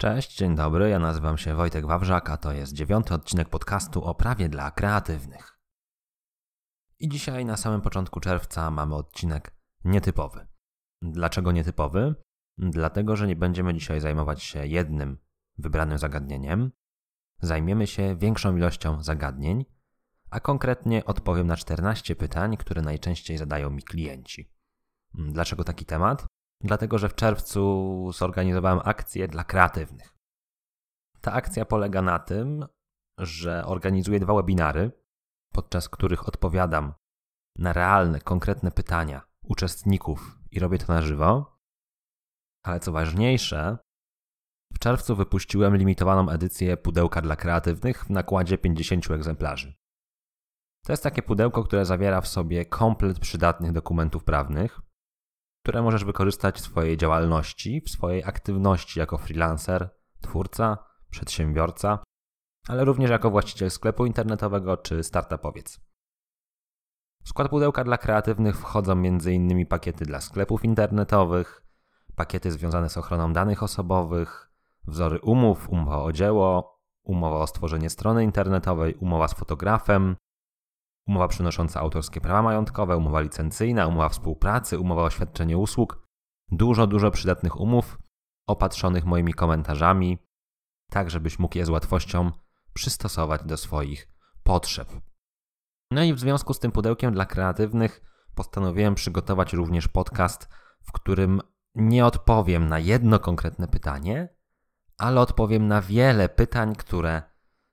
Cześć, dzień dobry, ja nazywam się Wojtek Wawrzak, a to jest dziewiąty odcinek podcastu o prawie dla kreatywnych. I dzisiaj na samym początku czerwca mamy odcinek nietypowy. Dlaczego nietypowy? Dlatego, że nie będziemy dzisiaj zajmować się jednym wybranym zagadnieniem. Zajmiemy się większą ilością zagadnień, a konkretnie odpowiem na 14 pytań, które najczęściej zadają mi klienci. Dlaczego taki temat? Dlatego, że w czerwcu zorganizowałem akcję dla kreatywnych. Ta akcja polega na tym, że organizuję dwa webinary, podczas których odpowiadam na realne, konkretne pytania uczestników i robię to na żywo. Ale co ważniejsze, w czerwcu wypuściłem limitowaną edycję pudełka dla kreatywnych w nakładzie 50 egzemplarzy. To jest takie pudełko, które zawiera w sobie komplet przydatnych dokumentów prawnych, które możesz wykorzystać w swojej działalności, w swojej aktywności jako freelancer, twórca, przedsiębiorca, ale również jako właściciel sklepu internetowego czy startupowiec. W skład pudełka dla kreatywnych wchodzą m.in. pakiety dla sklepów internetowych, pakiety związane z ochroną danych osobowych, wzory umów, umowa o dzieło, umowa o stworzenie strony internetowej, umowa z fotografem, umowa przynosząca autorskie prawa majątkowe, umowa licencyjna, umowa współpracy, umowa o świadczenie usług. Dużo, dużo przydatnych umów opatrzonych moimi komentarzami, tak żebyś mógł je z łatwością przystosować do swoich potrzeb. No i w związku z tym pudełkiem dla kreatywnych postanowiłem przygotować również podcast, w którym nie odpowiem na jedno konkretne pytanie, ale odpowiem na wiele pytań, które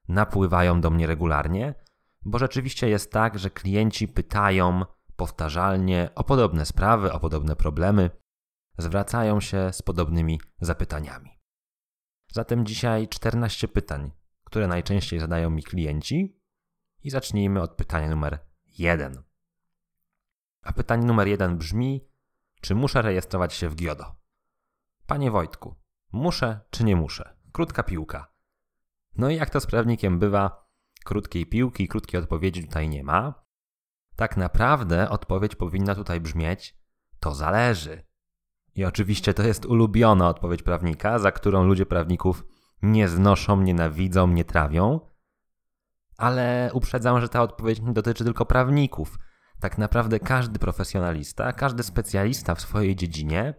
napływają do mnie regularnie bo rzeczywiście jest tak, że klienci pytają powtarzalnie o podobne sprawy, o podobne problemy, zwracają się z podobnymi zapytaniami. Zatem dzisiaj 14 pytań, które najczęściej zadają mi klienci, i zacznijmy od pytania numer 1. A pytanie numer 1 brzmi: czy muszę rejestrować się w GIODO? Panie Wojtku, muszę czy nie muszę? Krótka piłka. No i jak to z prawnikiem bywa, Krótkiej piłki, krótkiej odpowiedzi tutaj nie ma. Tak naprawdę odpowiedź powinna tutaj brzmieć: to zależy. I oczywiście to jest ulubiona odpowiedź prawnika, za którą ludzie prawników nie znoszą, nienawidzą, nie trawią. Ale uprzedzam, że ta odpowiedź nie dotyczy tylko prawników. Tak naprawdę każdy profesjonalista, każdy specjalista w swojej dziedzinie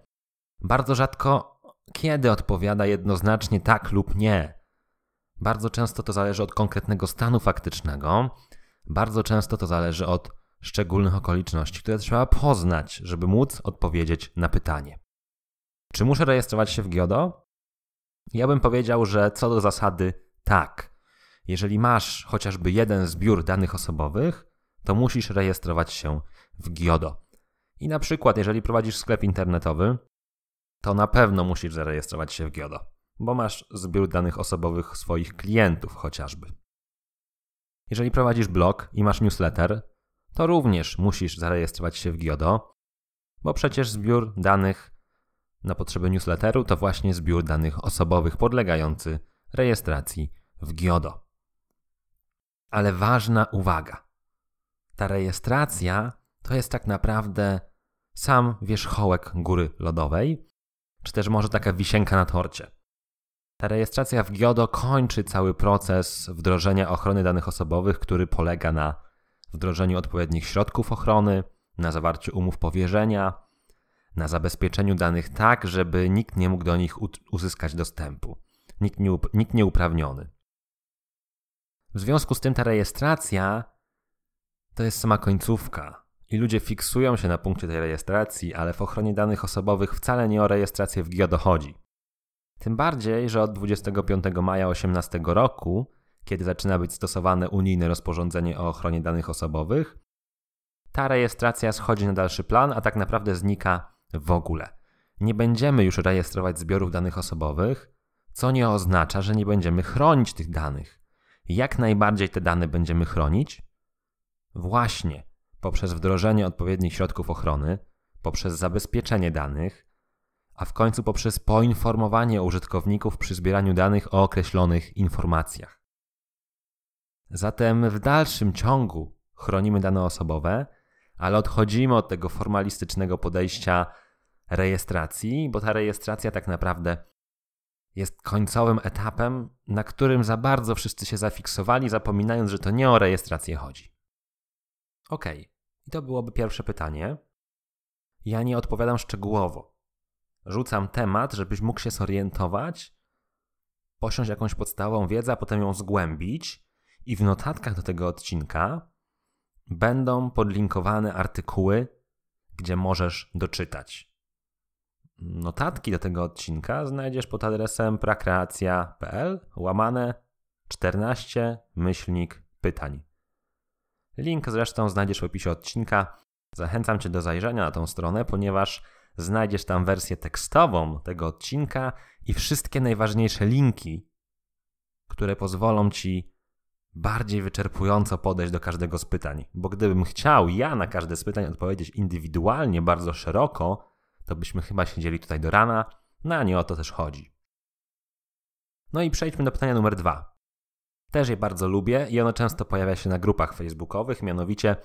bardzo rzadko kiedy odpowiada jednoznacznie tak lub nie. Bardzo często to zależy od konkretnego stanu faktycznego, bardzo często to zależy od szczególnych okoliczności, które trzeba poznać, żeby móc odpowiedzieć na pytanie. Czy muszę rejestrować się w GIODO? Ja bym powiedział, że co do zasady tak. Jeżeli masz chociażby jeden zbiór danych osobowych, to musisz rejestrować się w GIODO. I na przykład, jeżeli prowadzisz sklep internetowy, to na pewno musisz zarejestrować się w GIODO bo masz zbiór danych osobowych swoich klientów chociażby. Jeżeli prowadzisz blog i masz newsletter, to również musisz zarejestrować się w GIODO, bo przecież zbiór danych na potrzeby newsletteru to właśnie zbiór danych osobowych podlegający rejestracji w GIODO. Ale ważna uwaga. Ta rejestracja to jest tak naprawdę sam wierzchołek góry lodowej, czy też może taka wisienka na torcie. Ta rejestracja w GIODO kończy cały proces wdrożenia ochrony danych osobowych, który polega na wdrożeniu odpowiednich środków ochrony, na zawarciu umów powierzenia, na zabezpieczeniu danych tak, żeby nikt nie mógł do nich uzyskać dostępu, nikt, nie, nikt nieuprawniony. W związku z tym ta rejestracja to jest sama końcówka i ludzie fiksują się na punkcie tej rejestracji, ale w ochronie danych osobowych wcale nie o rejestrację w GIODO chodzi. Tym bardziej, że od 25 maja 2018 roku, kiedy zaczyna być stosowane unijne rozporządzenie o ochronie danych osobowych, ta rejestracja schodzi na dalszy plan, a tak naprawdę znika w ogóle. Nie będziemy już rejestrować zbiorów danych osobowych, co nie oznacza, że nie będziemy chronić tych danych. Jak najbardziej te dane będziemy chronić? Właśnie poprzez wdrożenie odpowiednich środków ochrony, poprzez zabezpieczenie danych, a w końcu poprzez poinformowanie użytkowników przy zbieraniu danych o określonych informacjach. Zatem w dalszym ciągu chronimy dane osobowe, ale odchodzimy od tego formalistycznego podejścia rejestracji, bo ta rejestracja tak naprawdę jest końcowym etapem, na którym za bardzo wszyscy się zafiksowali, zapominając, że to nie o rejestrację chodzi. Ok, i to byłoby pierwsze pytanie. Ja nie odpowiadam szczegółowo. Rzucam temat, żebyś mógł się zorientować, posiąść jakąś podstawową wiedzę, a potem ją zgłębić, i w notatkach do tego odcinka będą podlinkowane artykuły, gdzie możesz doczytać. Notatki do tego odcinka znajdziesz pod adresem prakreacja.pl łamane 14 myślnik pytań. Link zresztą znajdziesz w opisie odcinka. Zachęcam Cię do zajrzenia na tą stronę, ponieważ znajdziesz tam wersję tekstową tego odcinka i wszystkie najważniejsze linki, które pozwolą Ci bardziej wyczerpująco podejść do każdego z pytań. Bo gdybym chciał ja na każde z pytań odpowiedzieć indywidualnie, bardzo szeroko, to byśmy chyba siedzieli tutaj do rana, no a nie o to też chodzi. No i przejdźmy do pytania numer dwa. Też je bardzo lubię i ono często pojawia się na grupach facebookowych, mianowicie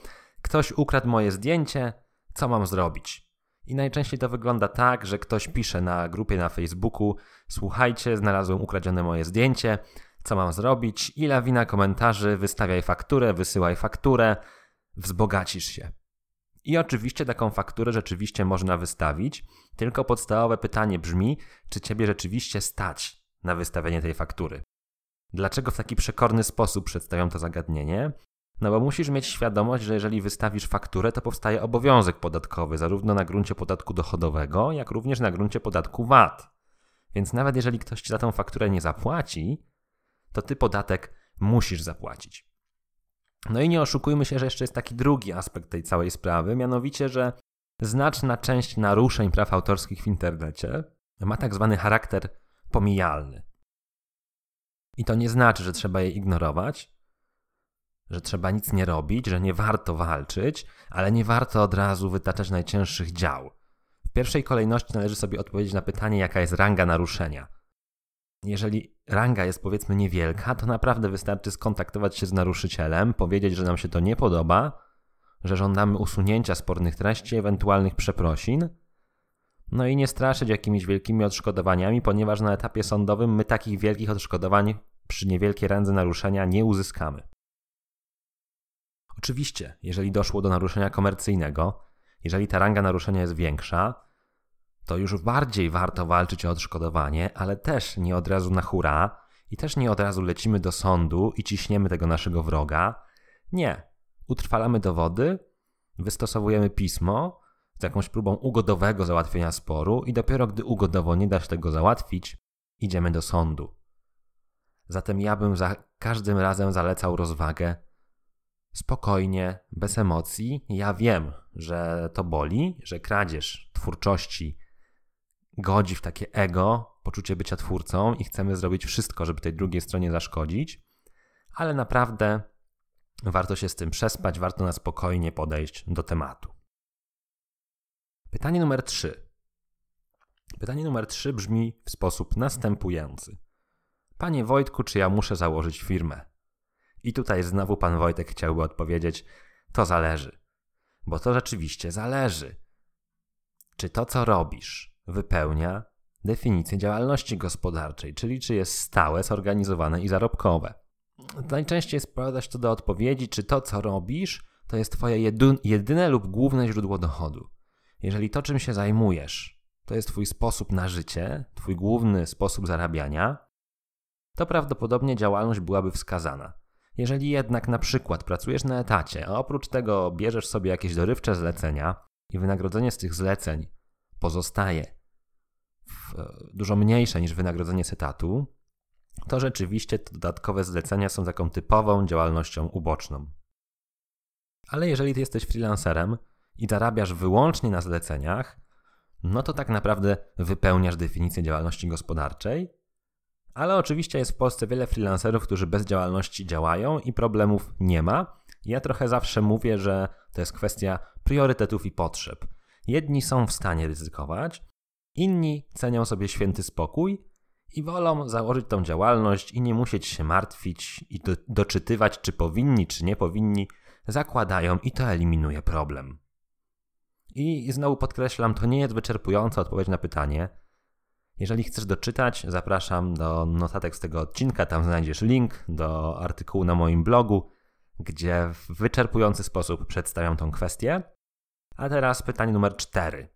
ktoś ukradł moje zdjęcie, co mam zrobić? I najczęściej to wygląda tak, że ktoś pisze na grupie na Facebooku: Słuchajcie, znalazłem ukradzione moje zdjęcie, co mam zrobić? I lawina komentarzy: wystawiaj fakturę, wysyłaj fakturę, wzbogacisz się. I oczywiście taką fakturę rzeczywiście można wystawić, tylko podstawowe pytanie brzmi, czy ciebie rzeczywiście stać na wystawienie tej faktury. Dlaczego w taki przekorny sposób przedstawiam to zagadnienie? No bo musisz mieć świadomość, że jeżeli wystawisz fakturę, to powstaje obowiązek podatkowy, zarówno na gruncie podatku dochodowego, jak również na gruncie podatku VAT. Więc nawet jeżeli ktoś ci za tą fakturę nie zapłaci, to ty podatek musisz zapłacić. No i nie oszukujmy się, że jeszcze jest taki drugi aspekt tej całej sprawy, mianowicie, że znaczna część naruszeń praw autorskich w internecie ma tak zwany charakter pomijalny. I to nie znaczy, że trzeba je ignorować, że trzeba nic nie robić, że nie warto walczyć, ale nie warto od razu wytaczać najcięższych dział. W pierwszej kolejności należy sobie odpowiedzieć na pytanie, jaka jest ranga naruszenia. Jeżeli ranga jest powiedzmy niewielka, to naprawdę wystarczy skontaktować się z naruszycielem, powiedzieć, że nam się to nie podoba, że żądamy usunięcia spornych treści, ewentualnych przeprosin. No i nie straszyć jakimiś wielkimi odszkodowaniami, ponieważ na etapie sądowym my takich wielkich odszkodowań przy niewielkiej randze naruszenia nie uzyskamy. Oczywiście, jeżeli doszło do naruszenia komercyjnego, jeżeli ta ranga naruszenia jest większa, to już bardziej warto walczyć o odszkodowanie, ale też nie od razu na hura i też nie od razu lecimy do sądu i ciśniemy tego naszego wroga. Nie. Utrwalamy dowody, wystosowujemy pismo z jakąś próbą ugodowego załatwienia sporu i dopiero gdy ugodowo nie da się tego załatwić, idziemy do sądu. Zatem ja bym za każdym razem zalecał rozwagę. Spokojnie, bez emocji. Ja wiem, że to boli, że kradzież twórczości godzi w takie ego, poczucie bycia twórcą i chcemy zrobić wszystko, żeby tej drugiej stronie zaszkodzić, ale naprawdę warto się z tym przespać, warto na spokojnie podejść do tematu. Pytanie numer 3. Pytanie numer 3 brzmi w sposób następujący. Panie Wojtku, czy ja muszę założyć firmę? I tutaj znowu pan Wojtek chciałby odpowiedzieć: To zależy. Bo to rzeczywiście zależy. Czy to, co robisz, wypełnia definicję działalności gospodarczej, czyli czy jest stałe, zorganizowane i zarobkowe. Najczęściej sprowadza się to do odpowiedzi, czy to, co robisz, to jest Twoje jedyne lub główne źródło dochodu. Jeżeli to, czym się zajmujesz, to jest Twój sposób na życie, Twój główny sposób zarabiania, to prawdopodobnie działalność byłaby wskazana. Jeżeli jednak na przykład pracujesz na etacie, a oprócz tego bierzesz sobie jakieś dorywcze zlecenia i wynagrodzenie z tych zleceń pozostaje e, dużo mniejsze niż wynagrodzenie setatu, to rzeczywiście te dodatkowe zlecenia są taką typową działalnością uboczną. Ale jeżeli ty jesteś freelancerem i zarabiasz wyłącznie na zleceniach, no to tak naprawdę wypełniasz definicję działalności gospodarczej. Ale oczywiście jest w Polsce wiele freelancerów, którzy bez działalności działają i problemów nie ma. Ja trochę zawsze mówię, że to jest kwestia priorytetów i potrzeb. Jedni są w stanie ryzykować, inni cenią sobie święty spokój i wolą założyć tą działalność i nie musieć się martwić i do, doczytywać, czy powinni, czy nie powinni. Zakładają i to eliminuje problem. I znowu podkreślam, to nie jest wyczerpująca odpowiedź na pytanie. Jeżeli chcesz doczytać, zapraszam do notatek z tego odcinka. Tam znajdziesz link do artykułu na moim blogu, gdzie w wyczerpujący sposób przedstawiam tą kwestię. A teraz pytanie numer cztery.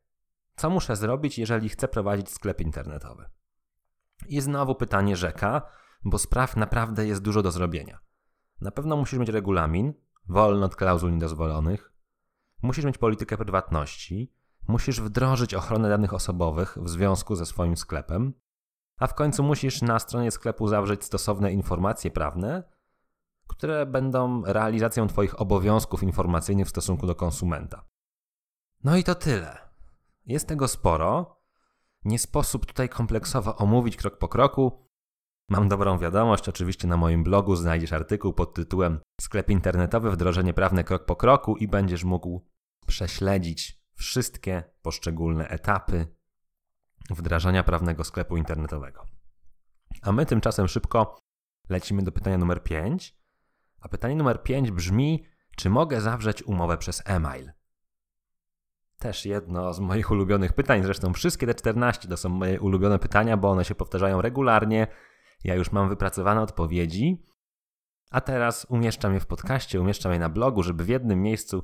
Co muszę zrobić, jeżeli chcę prowadzić sklep internetowy? I znowu pytanie rzeka, bo spraw naprawdę jest dużo do zrobienia. Na pewno musisz mieć regulamin, wolny od klauzul niedozwolonych, musisz mieć politykę prywatności, musisz wdrożyć ochronę danych osobowych w związku ze swoim sklepem, a w końcu musisz na stronie sklepu zawrzeć stosowne informacje prawne, które będą realizacją Twoich obowiązków informacyjnych w stosunku do konsumenta. No i to tyle. Jest tego sporo. Nie sposób tutaj kompleksowo omówić krok po kroku. Mam dobrą wiadomość, oczywiście na moim blogu znajdziesz artykuł pod tytułem Sklep internetowy wdrożenie prawne krok po kroku i będziesz mógł prześledzić wszystkie poszczególne etapy wdrażania prawnego sklepu internetowego. A my tymczasem szybko lecimy do pytania numer 5. A pytanie numer 5 brzmi: czy mogę zawrzeć umowę przez e-mail? Też jedno z moich ulubionych pytań, zresztą wszystkie te 14 to są moje ulubione pytania, bo one się powtarzają regularnie. Ja już mam wypracowane odpowiedzi, a teraz umieszczam je w podcaście, umieszczam je na blogu, żeby w jednym miejscu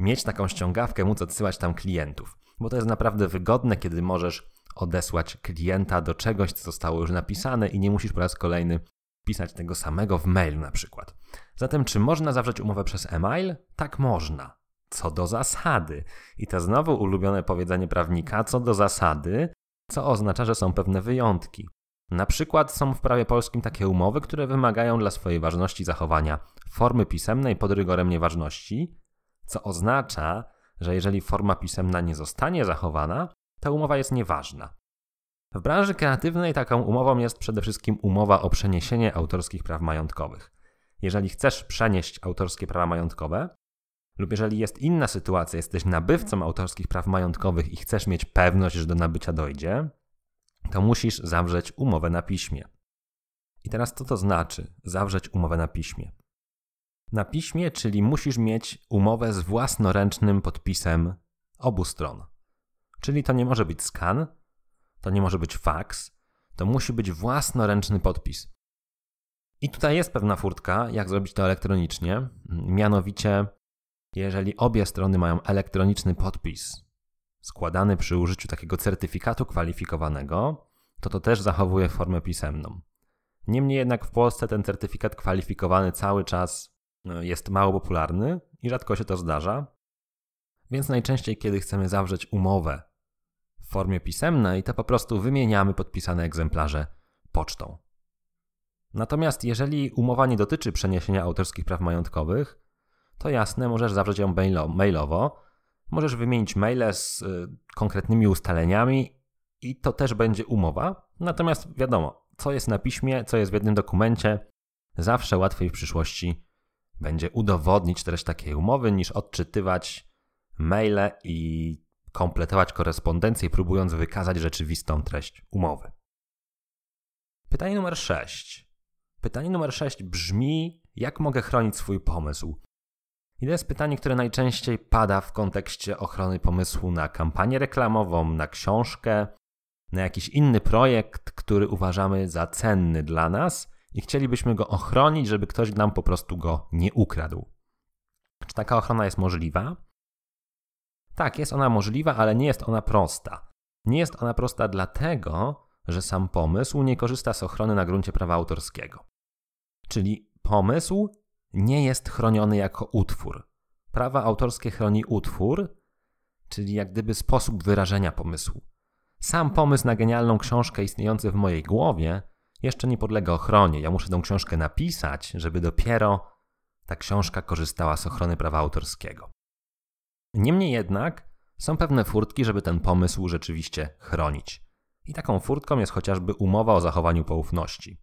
mieć taką ściągawkę, móc odsyłać tam klientów. Bo to jest naprawdę wygodne, kiedy możesz odesłać klienta do czegoś, co zostało już napisane i nie musisz po raz kolejny pisać tego samego w mailu na przykład. Zatem, czy można zawrzeć umowę przez e-mail? Tak można. Co do zasady. I to znowu ulubione powiedzenie prawnika, co do zasady, co oznacza, że są pewne wyjątki. Na przykład są w prawie polskim takie umowy, które wymagają dla swojej ważności zachowania formy pisemnej pod rygorem nieważności, co oznacza, że jeżeli forma pisemna nie zostanie zachowana, ta umowa jest nieważna. W branży kreatywnej taką umową jest przede wszystkim umowa o przeniesienie autorskich praw majątkowych. Jeżeli chcesz przenieść autorskie prawa majątkowe, lub jeżeli jest inna sytuacja, jesteś nabywcą autorskich praw majątkowych i chcesz mieć pewność, że do nabycia dojdzie, to musisz zawrzeć umowę na piśmie. I teraz co to znaczy zawrzeć umowę na piśmie? Na piśmie, czyli musisz mieć umowę z własnoręcznym podpisem obu stron. Czyli to nie może być skan, to nie może być fax, to musi być własnoręczny podpis. I tutaj jest pewna furtka, jak zrobić to elektronicznie. Mianowicie, jeżeli obie strony mają elektroniczny podpis składany przy użyciu takiego certyfikatu kwalifikowanego, to to też zachowuje formę pisemną. Niemniej jednak w Polsce ten certyfikat kwalifikowany cały czas jest mało popularny i rzadko się to zdarza. Więc najczęściej, kiedy chcemy zawrzeć umowę w formie pisemnej, to po prostu wymieniamy podpisane egzemplarze pocztą. Natomiast jeżeli umowa nie dotyczy przeniesienia autorskich praw majątkowych, to jasne, możesz zawrzeć ją mailowo. Możesz wymienić maile z y, konkretnymi ustaleniami i to też będzie umowa. Natomiast wiadomo, co jest na piśmie, co jest w jednym dokumencie, zawsze łatwiej w przyszłości będzie udowodnić treść takiej umowy, niż odczytywać maile i kompletować korespondencję, próbując wykazać rzeczywistą treść umowy. Pytanie numer 6. Pytanie numer 6 brzmi: jak mogę chronić swój pomysł? I to jest pytanie, które najczęściej pada w kontekście ochrony pomysłu na kampanię reklamową, na książkę, na jakiś inny projekt, który uważamy za cenny dla nas i chcielibyśmy go ochronić, żeby ktoś nam po prostu go nie ukradł. Czy taka ochrona jest możliwa? Tak, jest ona możliwa, ale nie jest ona prosta. Nie jest ona prosta dlatego, że sam pomysł nie korzysta z ochrony na gruncie prawa autorskiego. Czyli pomysł nie jest chroniony jako utwór. Prawa autorskie chroni utwór, czyli jak gdyby sposób wyrażenia pomysłu. Sam pomysł na genialną książkę istniejący w mojej głowie jeszcze nie podlega ochronie. Ja muszę tę książkę napisać, żeby dopiero ta książka korzystała z ochrony prawa autorskiego. Niemniej jednak są pewne furtki, żeby ten pomysł rzeczywiście chronić. I taką furtką jest chociażby umowa o zachowaniu poufności.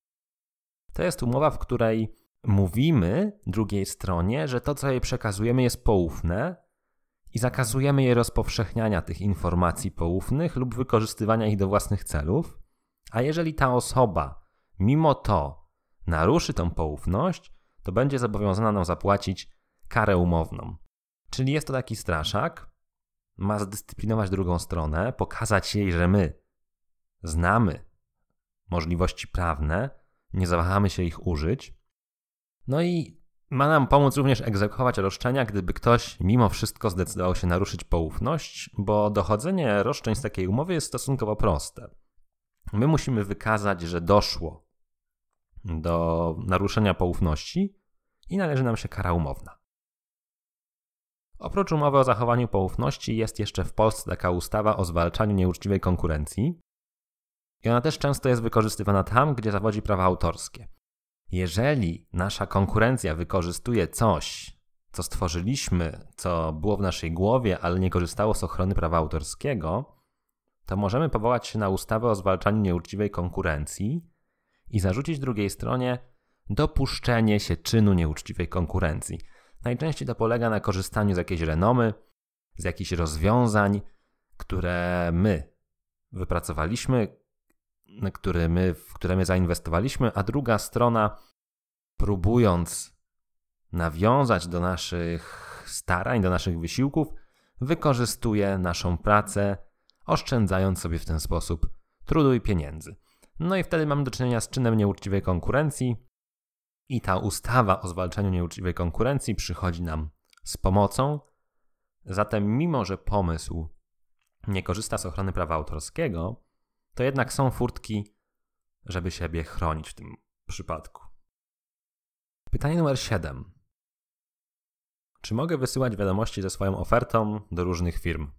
To jest umowa, w której mówimy drugiej stronie, że to, co jej przekazujemy, jest poufne i zakazujemy jej rozpowszechniania tych informacji poufnych lub wykorzystywania ich do własnych celów. A jeżeli ta osoba mimo to naruszy tą poufność, to będzie zobowiązana nam zapłacić karę umowną. Czyli jest to taki straszak, ma zdyscyplinować drugą stronę, pokazać jej, że my znamy możliwości prawne, nie zawahamy się ich użyć. No i ma nam pomóc również egzekwować roszczenia, gdyby ktoś mimo wszystko zdecydował się naruszyć poufność, bo dochodzenie roszczeń z takiej umowy jest stosunkowo proste. My musimy wykazać, że doszło do naruszenia poufności i należy nam się kara umowna. Oprócz umowy o zachowaniu poufności jest jeszcze w Polsce taka ustawa o zwalczaniu nieuczciwej konkurencji. I ona też często jest wykorzystywana tam, gdzie zawodzi prawa autorskie. Jeżeli nasza konkurencja wykorzystuje coś, co stworzyliśmy, co było w naszej głowie, ale nie korzystało z ochrony prawa autorskiego, to możemy powołać się na ustawę o zwalczaniu nieuczciwej konkurencji i zarzucić drugiej stronie dopuszczenie się czynu nieuczciwej konkurencji. Najczęściej to polega na korzystaniu z jakiejś renomy, z jakichś rozwiązań, które my wypracowaliśmy, które my, w które my zainwestowaliśmy, a druga strona, próbując nawiązać do naszych starań, do naszych wysiłków, wykorzystuje naszą pracę, oszczędzając sobie w ten sposób trudu i pieniędzy. No i wtedy mamy do czynienia z czynem nieuczciwej konkurencji, i ta ustawa o zwalczaniu nieuczciwej konkurencji przychodzi nam z pomocą. Zatem, mimo że pomysł nie korzysta z ochrony prawa autorskiego, to jednak są furtki, żeby siebie chronić w tym przypadku. Pytanie numer 7. Czy mogę wysyłać wiadomości ze swoją ofertą do różnych firm?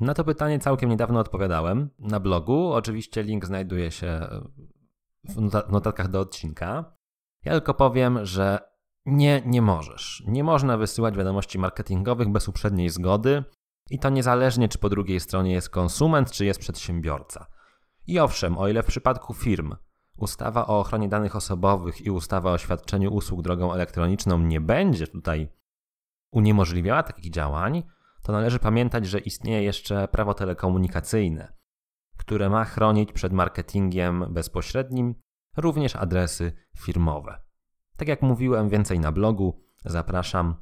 Na to pytanie całkiem niedawno odpowiadałem na blogu. Oczywiście link znajduje się w notatkach do odcinka. Ja tylko powiem, że nie, nie możesz. Nie można wysyłać wiadomości marketingowych bez uprzedniej zgody i to niezależnie, czy po drugiej stronie jest konsument, czy jest przedsiębiorca. I owszem, o ile w przypadku firm ustawa o ochronie danych osobowych i ustawa o świadczeniu usług drogą elektroniczną nie będzie tutaj uniemożliwiała takich działań, to należy pamiętać, że istnieje jeszcze prawo telekomunikacyjne, które ma chronić przed marketingiem bezpośrednim również adresy firmowe. Tak jak mówiłem, więcej na blogu, zapraszam.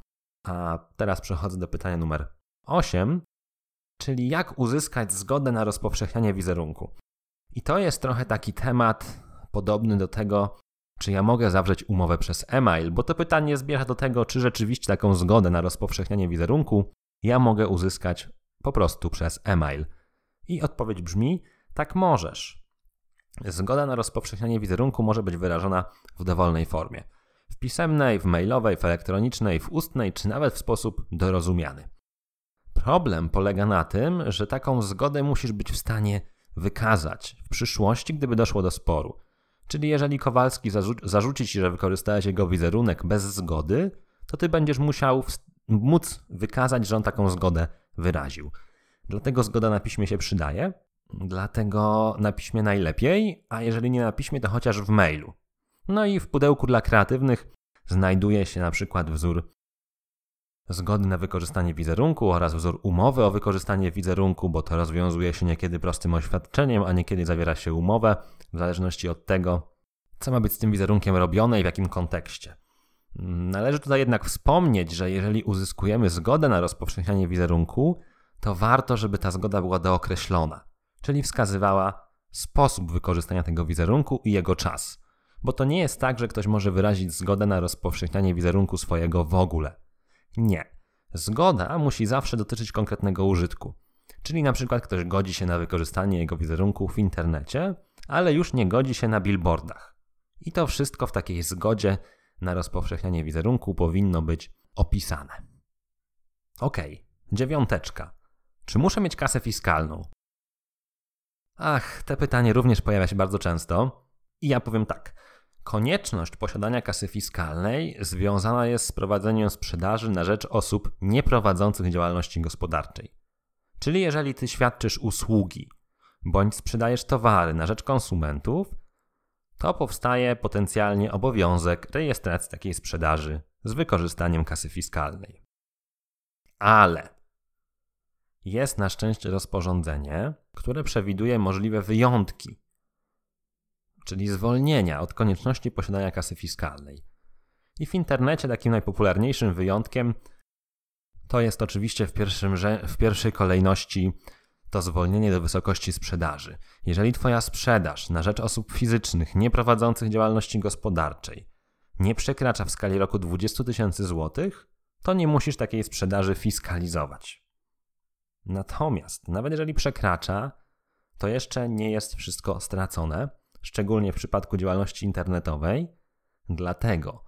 A teraz przechodzę do pytania numer 8, czyli jak uzyskać zgodę na rozpowszechnianie wizerunku. I to jest trochę taki temat podobny do tego, czy ja mogę zawrzeć umowę przez e-mail, bo to pytanie zmierza do tego, czy rzeczywiście taką zgodę na rozpowszechnianie wizerunku ja mogę uzyskać po prostu przez e-mail. I odpowiedź brzmi: tak możesz. Zgoda na rozpowszechnianie wizerunku może być wyrażona w dowolnej formie. W pisemnej, w mailowej, w elektronicznej, w ustnej czy nawet w sposób dorozumiany. Problem polega na tym, że taką zgodę musisz być w stanie wykazać w przyszłości, gdyby doszło do sporu. Czyli jeżeli Kowalski zarzu zarzuci ci, że wykorzystałeś jego wizerunek bez zgody, to ty będziesz musiał móc wykazać, że on taką zgodę wyraził. Dlatego zgoda na piśmie się przydaje, Dlatego na piśmie najlepiej, a jeżeli nie na piśmie, to chociaż w mailu. No i w pudełku dla kreatywnych znajduje się na przykład wzór zgody na wykorzystanie wizerunku oraz wzór umowy o wykorzystanie wizerunku, bo to rozwiązuje się niekiedy prostym oświadczeniem, a niekiedy zawiera się umowę, w zależności od tego, co ma być z tym wizerunkiem robione i w jakim kontekście. Należy tutaj jednak wspomnieć, że jeżeli uzyskujemy zgodę na rozpowszechnianie wizerunku, to warto, żeby ta zgoda była dookreślona czyli wskazywała sposób wykorzystania tego wizerunku i jego czas. Bo to nie jest tak, że ktoś może wyrazić zgodę na rozpowszechnianie wizerunku swojego w ogóle. Nie. Zgoda musi zawsze dotyczyć konkretnego użytku. Czyli na przykład ktoś godzi się na wykorzystanie jego wizerunku w internecie, ale już nie godzi się na billboardach. I to wszystko w takiej zgodzie na rozpowszechnianie wizerunku powinno być opisane. Ok, dziewiąteczka. Czy muszę mieć kasę fiskalną? Ach, te pytanie również pojawia się bardzo często. I ja powiem tak. Konieczność posiadania kasy fiskalnej związana jest z prowadzeniem sprzedaży na rzecz osób nieprowadzących działalności gospodarczej. Czyli jeżeli ty świadczysz usługi bądź sprzedajesz towary na rzecz konsumentów, to powstaje potencjalnie obowiązek rejestracji takiej sprzedaży z wykorzystaniem kasy fiskalnej. Ale jest na szczęście rozporządzenie, które przewiduje możliwe wyjątki, czyli zwolnienia od konieczności posiadania kasy fiskalnej. I w internecie takim najpopularniejszym wyjątkiem to jest oczywiście w, w pierwszej kolejności to zwolnienie do wysokości sprzedaży. Jeżeli Twoja sprzedaż na rzecz osób fizycznych nieprowadzących działalności gospodarczej nie przekracza w skali roku 20 tysięcy złotych, to nie musisz takiej sprzedaży fiskalizować. Natomiast, nawet jeżeli przekracza, to jeszcze nie jest wszystko stracone, szczególnie w przypadku działalności internetowej, dlatego,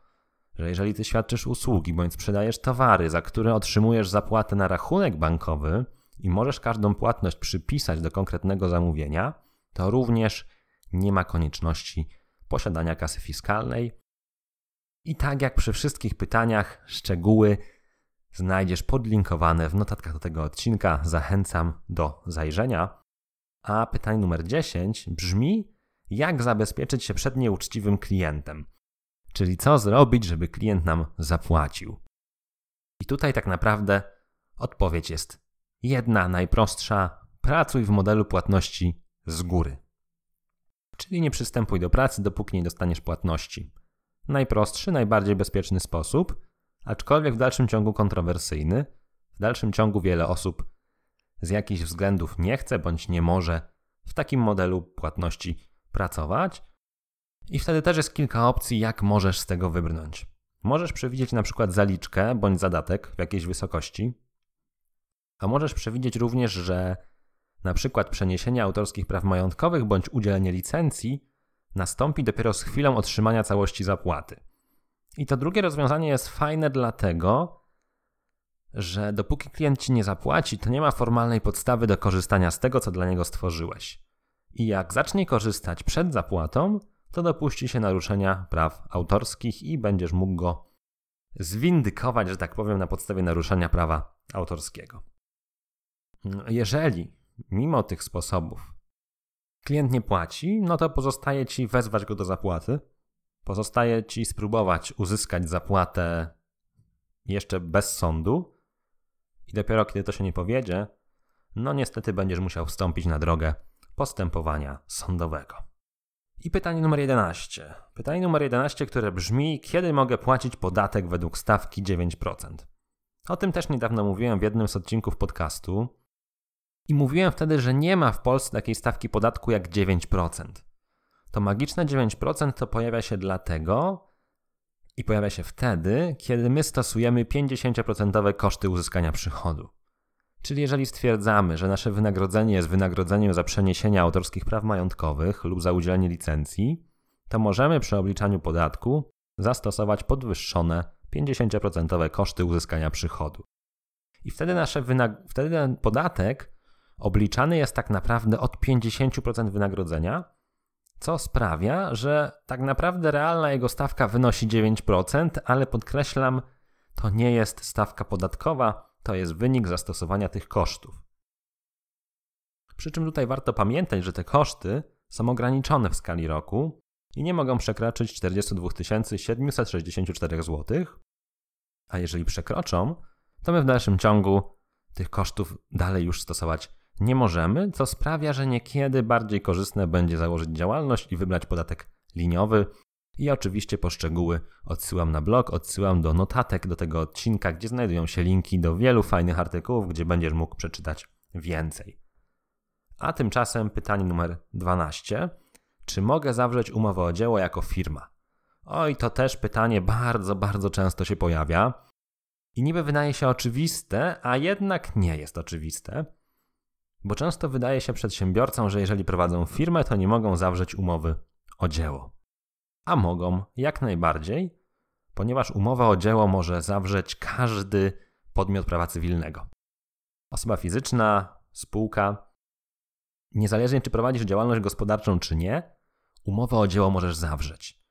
że jeżeli ty świadczysz usługi bądź sprzedajesz towary, za które otrzymujesz zapłatę na rachunek bankowy i możesz każdą płatność przypisać do konkretnego zamówienia, to również nie ma konieczności posiadania kasy fiskalnej. I tak jak przy wszystkich pytaniach, szczegóły znajdziesz podlinkowane w notatkach do tego odcinka. Zachęcam do zajrzenia. A pytanie numer 10 brzmi: jak zabezpieczyć się przed nieuczciwym klientem? Czyli co zrobić, żeby klient nam zapłacił? I tutaj tak naprawdę odpowiedź jest jedna, najprostsza: pracuj w modelu płatności z góry. Czyli nie przystępuj do pracy, dopóki nie dostaniesz płatności. Najprostszy, najbardziej bezpieczny sposób, aczkolwiek w dalszym ciągu kontrowersyjny. W dalszym ciągu wiele osób z jakichś względów nie chce bądź nie może w takim modelu płatności pracować. I wtedy też jest kilka opcji, jak możesz z tego wybrnąć. Możesz przewidzieć na przykład zaliczkę bądź zadatek w jakiejś wysokości, a możesz przewidzieć również, że na przykład przeniesienie autorskich praw majątkowych bądź udzielenie licencji nastąpi dopiero z chwilą otrzymania całości zapłaty. I to drugie rozwiązanie jest fajne dlatego, że dopóki klient ci nie zapłaci, to nie ma formalnej podstawy do korzystania z tego, co dla niego stworzyłeś. I jak zacznie korzystać przed zapłatą, to dopuści się naruszenia praw autorskich i będziesz mógł go zwindykować, że tak powiem, na podstawie naruszenia prawa autorskiego. Jeżeli mimo tych sposobów klient nie płaci, no to pozostaje ci wezwać go do zapłaty. Pozostaje ci spróbować uzyskać zapłatę jeszcze bez sądu, i dopiero kiedy to się nie powiedzie, no niestety będziesz musiał wstąpić na drogę postępowania sądowego. I pytanie numer 11. Pytanie numer 11, które brzmi: kiedy mogę płacić podatek według stawki 9%? O tym też niedawno mówiłem w jednym z odcinków podcastu. I mówiłem wtedy, że nie ma w Polsce takiej stawki podatku jak 9%. To magiczne 9% to pojawia się dlatego, i pojawia się wtedy, kiedy my stosujemy 50% koszty uzyskania przychodu. Czyli jeżeli stwierdzamy, że nasze wynagrodzenie jest wynagrodzeniem za przeniesienie autorskich praw majątkowych lub za udzielenie licencji, to możemy przy obliczaniu podatku zastosować podwyższone 50% koszty uzyskania przychodu. I wtedy, nasze wynag- wtedy podatek obliczany jest tak naprawdę od 50% wynagrodzenia, co sprawia, że tak naprawdę realna jego stawka wynosi 9%, ale podkreślam, to nie jest stawka podatkowa, to jest wynik zastosowania tych kosztów. Przy czym tutaj warto pamiętać, że te koszty są ograniczone w skali roku i nie mogą przekroczyć 42 764 zł, a jeżeli przekroczą, to my w dalszym ciągu tych kosztów dalej już stosować nie możemy, co sprawia, że niekiedy bardziej korzystne będzie założyć działalność i wybrać podatek liniowy. I oczywiście poszczegóły odsyłam na blog, odsyłam do notatek do tego odcinka, gdzie znajdują się linki do wielu fajnych artykułów, gdzie będziesz mógł przeczytać więcej. A tymczasem pytanie numer 12. Czy mogę zawrzeć umowę o dzieło jako firma? Oj, to też pytanie bardzo, bardzo często się pojawia. I niby wydaje się oczywiste, a jednak nie jest oczywiste. Bo często wydaje się przedsiębiorcom, że jeżeli prowadzą firmę, to nie mogą zawrzeć umowy o dzieło. A mogą jak najbardziej, ponieważ umowa o dzieło może zawrzeć każdy podmiot prawa cywilnego. Osoba fizyczna, spółka, niezależnie czy prowadzisz działalność gospodarczą czy nie, umowę o dzieło możesz zawrzeć.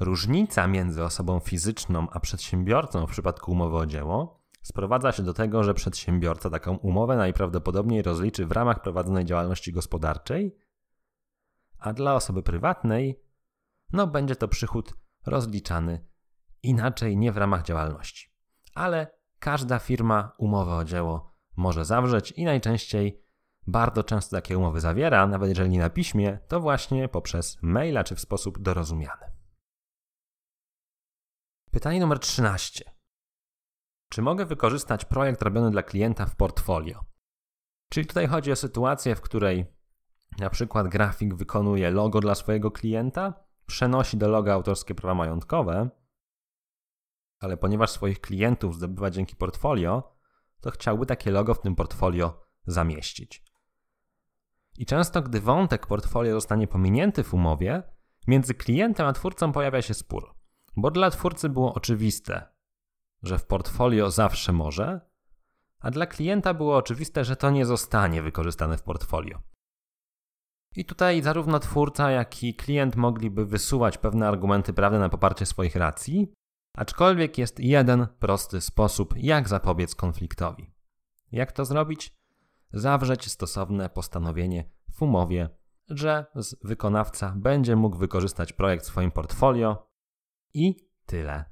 Różnica między osobą fizyczną a przedsiębiorcą w przypadku umowy o dzieło Sprowadza się do tego, że przedsiębiorca taką umowę najprawdopodobniej rozliczy w ramach prowadzonej działalności gospodarczej, a dla osoby prywatnej, no będzie to przychód rozliczany inaczej, nie w ramach działalności. Ale każda firma umowę o dzieło może zawrzeć i najczęściej bardzo często takie umowy zawiera, nawet jeżeli nie na piśmie, to właśnie poprzez maila czy w sposób dorozumiany. Pytanie numer 13. Czy mogę wykorzystać projekt robiony dla klienta w portfolio? Czyli tutaj chodzi o sytuację, w której na przykład grafik wykonuje logo dla swojego klienta, przenosi do loga autorskie prawa majątkowe, ale ponieważ swoich klientów zdobywa dzięki portfolio, to chciałby takie logo w tym portfolio zamieścić. I często, gdy wątek portfolio zostanie pominięty w umowie, między klientem a twórcą pojawia się spór, bo dla twórcy było oczywiste, że w portfolio zawsze może, a dla klienta było oczywiste, że to nie zostanie wykorzystane w portfolio. I tutaj zarówno twórca, jak i klient mogliby wysuwać pewne argumenty prawne na poparcie swoich racji, aczkolwiek jest jeden prosty sposób, jak zapobiec konfliktowi. Jak to zrobić? Zawrzeć stosowne postanowienie w umowie, że wykonawca będzie mógł wykorzystać projekt w swoim portfolio i tyle.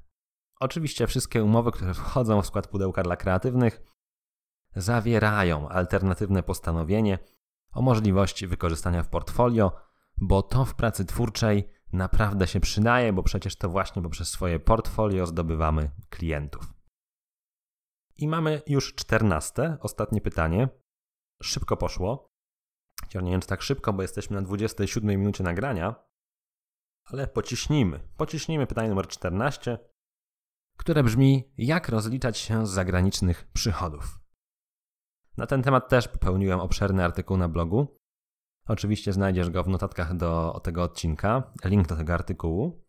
Oczywiście wszystkie umowy, które wchodzą w skład pudełka dla kreatywnych, zawierają alternatywne postanowienie o możliwości wykorzystania w portfolio, bo to w pracy twórczej naprawdę się przydaje, bo przecież to właśnie poprzez swoje portfolio zdobywamy klientów. I mamy już czternaste, ostatnie pytanie. Szybko poszło. Chociaż nie wiem, czy tak szybko, bo jesteśmy na 27 minucie nagrania. Ale pociśnijmy. Pociśnijmy pytanie numer 14, które brzmi: jak rozliczać się z zagranicznych przychodów? Na ten temat też popełniłem obszerny artykuł na blogu. Oczywiście znajdziesz go w notatkach do tego odcinka, link do tego artykułu.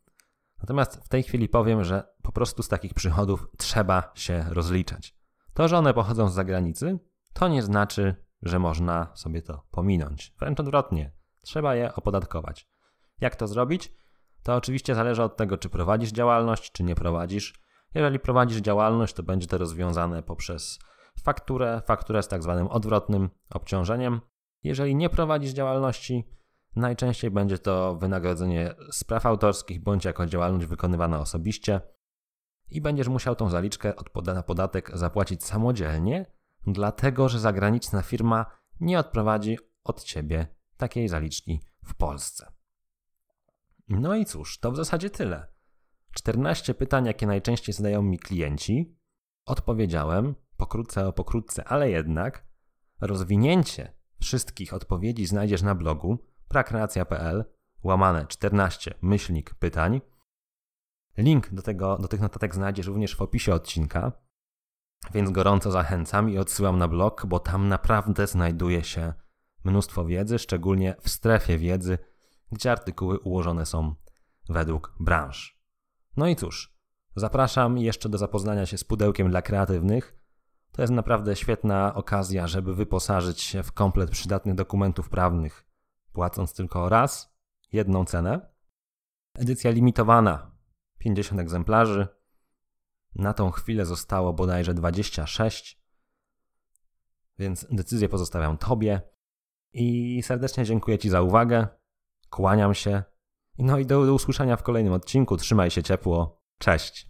Natomiast w tej chwili powiem, że po prostu z takich przychodów trzeba się rozliczać. To, że one pochodzą z zagranicy, to nie znaczy, że można sobie to pominąć. Wręcz odwrotnie, trzeba je opodatkować. Jak to zrobić? To oczywiście zależy od tego, czy prowadzisz działalność, czy nie prowadzisz. Jeżeli prowadzisz działalność, to będzie to rozwiązane poprzez fakturę, fakturę z tak zwanym odwrotnym obciążeniem. Jeżeli nie prowadzisz działalności, najczęściej będzie to wynagrodzenie z praw autorskich bądź jako działalność wykonywana osobiście i będziesz musiał tą zaliczkę na podatek zapłacić samodzielnie, dlatego że zagraniczna firma nie odprowadzi od ciebie takiej zaliczki w Polsce. No i cóż, to w zasadzie tyle. 14 pytań, jakie najczęściej zadają mi klienci. Odpowiedziałem, pokrótce o pokrótce, ale jednak rozwinięcie wszystkich odpowiedzi znajdziesz na blogu prakreacja.pl łamane 14 myślnik pytań. Link do, tego, do tych notatek znajdziesz również w opisie odcinka, więc gorąco zachęcam i odsyłam na blog, bo tam naprawdę znajduje się mnóstwo wiedzy, szczególnie w strefie wiedzy, gdzie artykuły ułożone są według branż. No i cóż, zapraszam jeszcze do zapoznania się z pudełkiem dla kreatywnych. To jest naprawdę świetna okazja, żeby wyposażyć się w komplet przydatnych dokumentów prawnych, płacąc tylko raz jedną cenę. Edycja limitowana 50 egzemplarzy. Na tą chwilę zostało bodajże 26, więc decyzję pozostawiam Tobie. I serdecznie dziękuję Ci za uwagę. Kłaniam się. No i do, do usłyszenia w kolejnym odcinku. Trzymaj się ciepło. Cześć.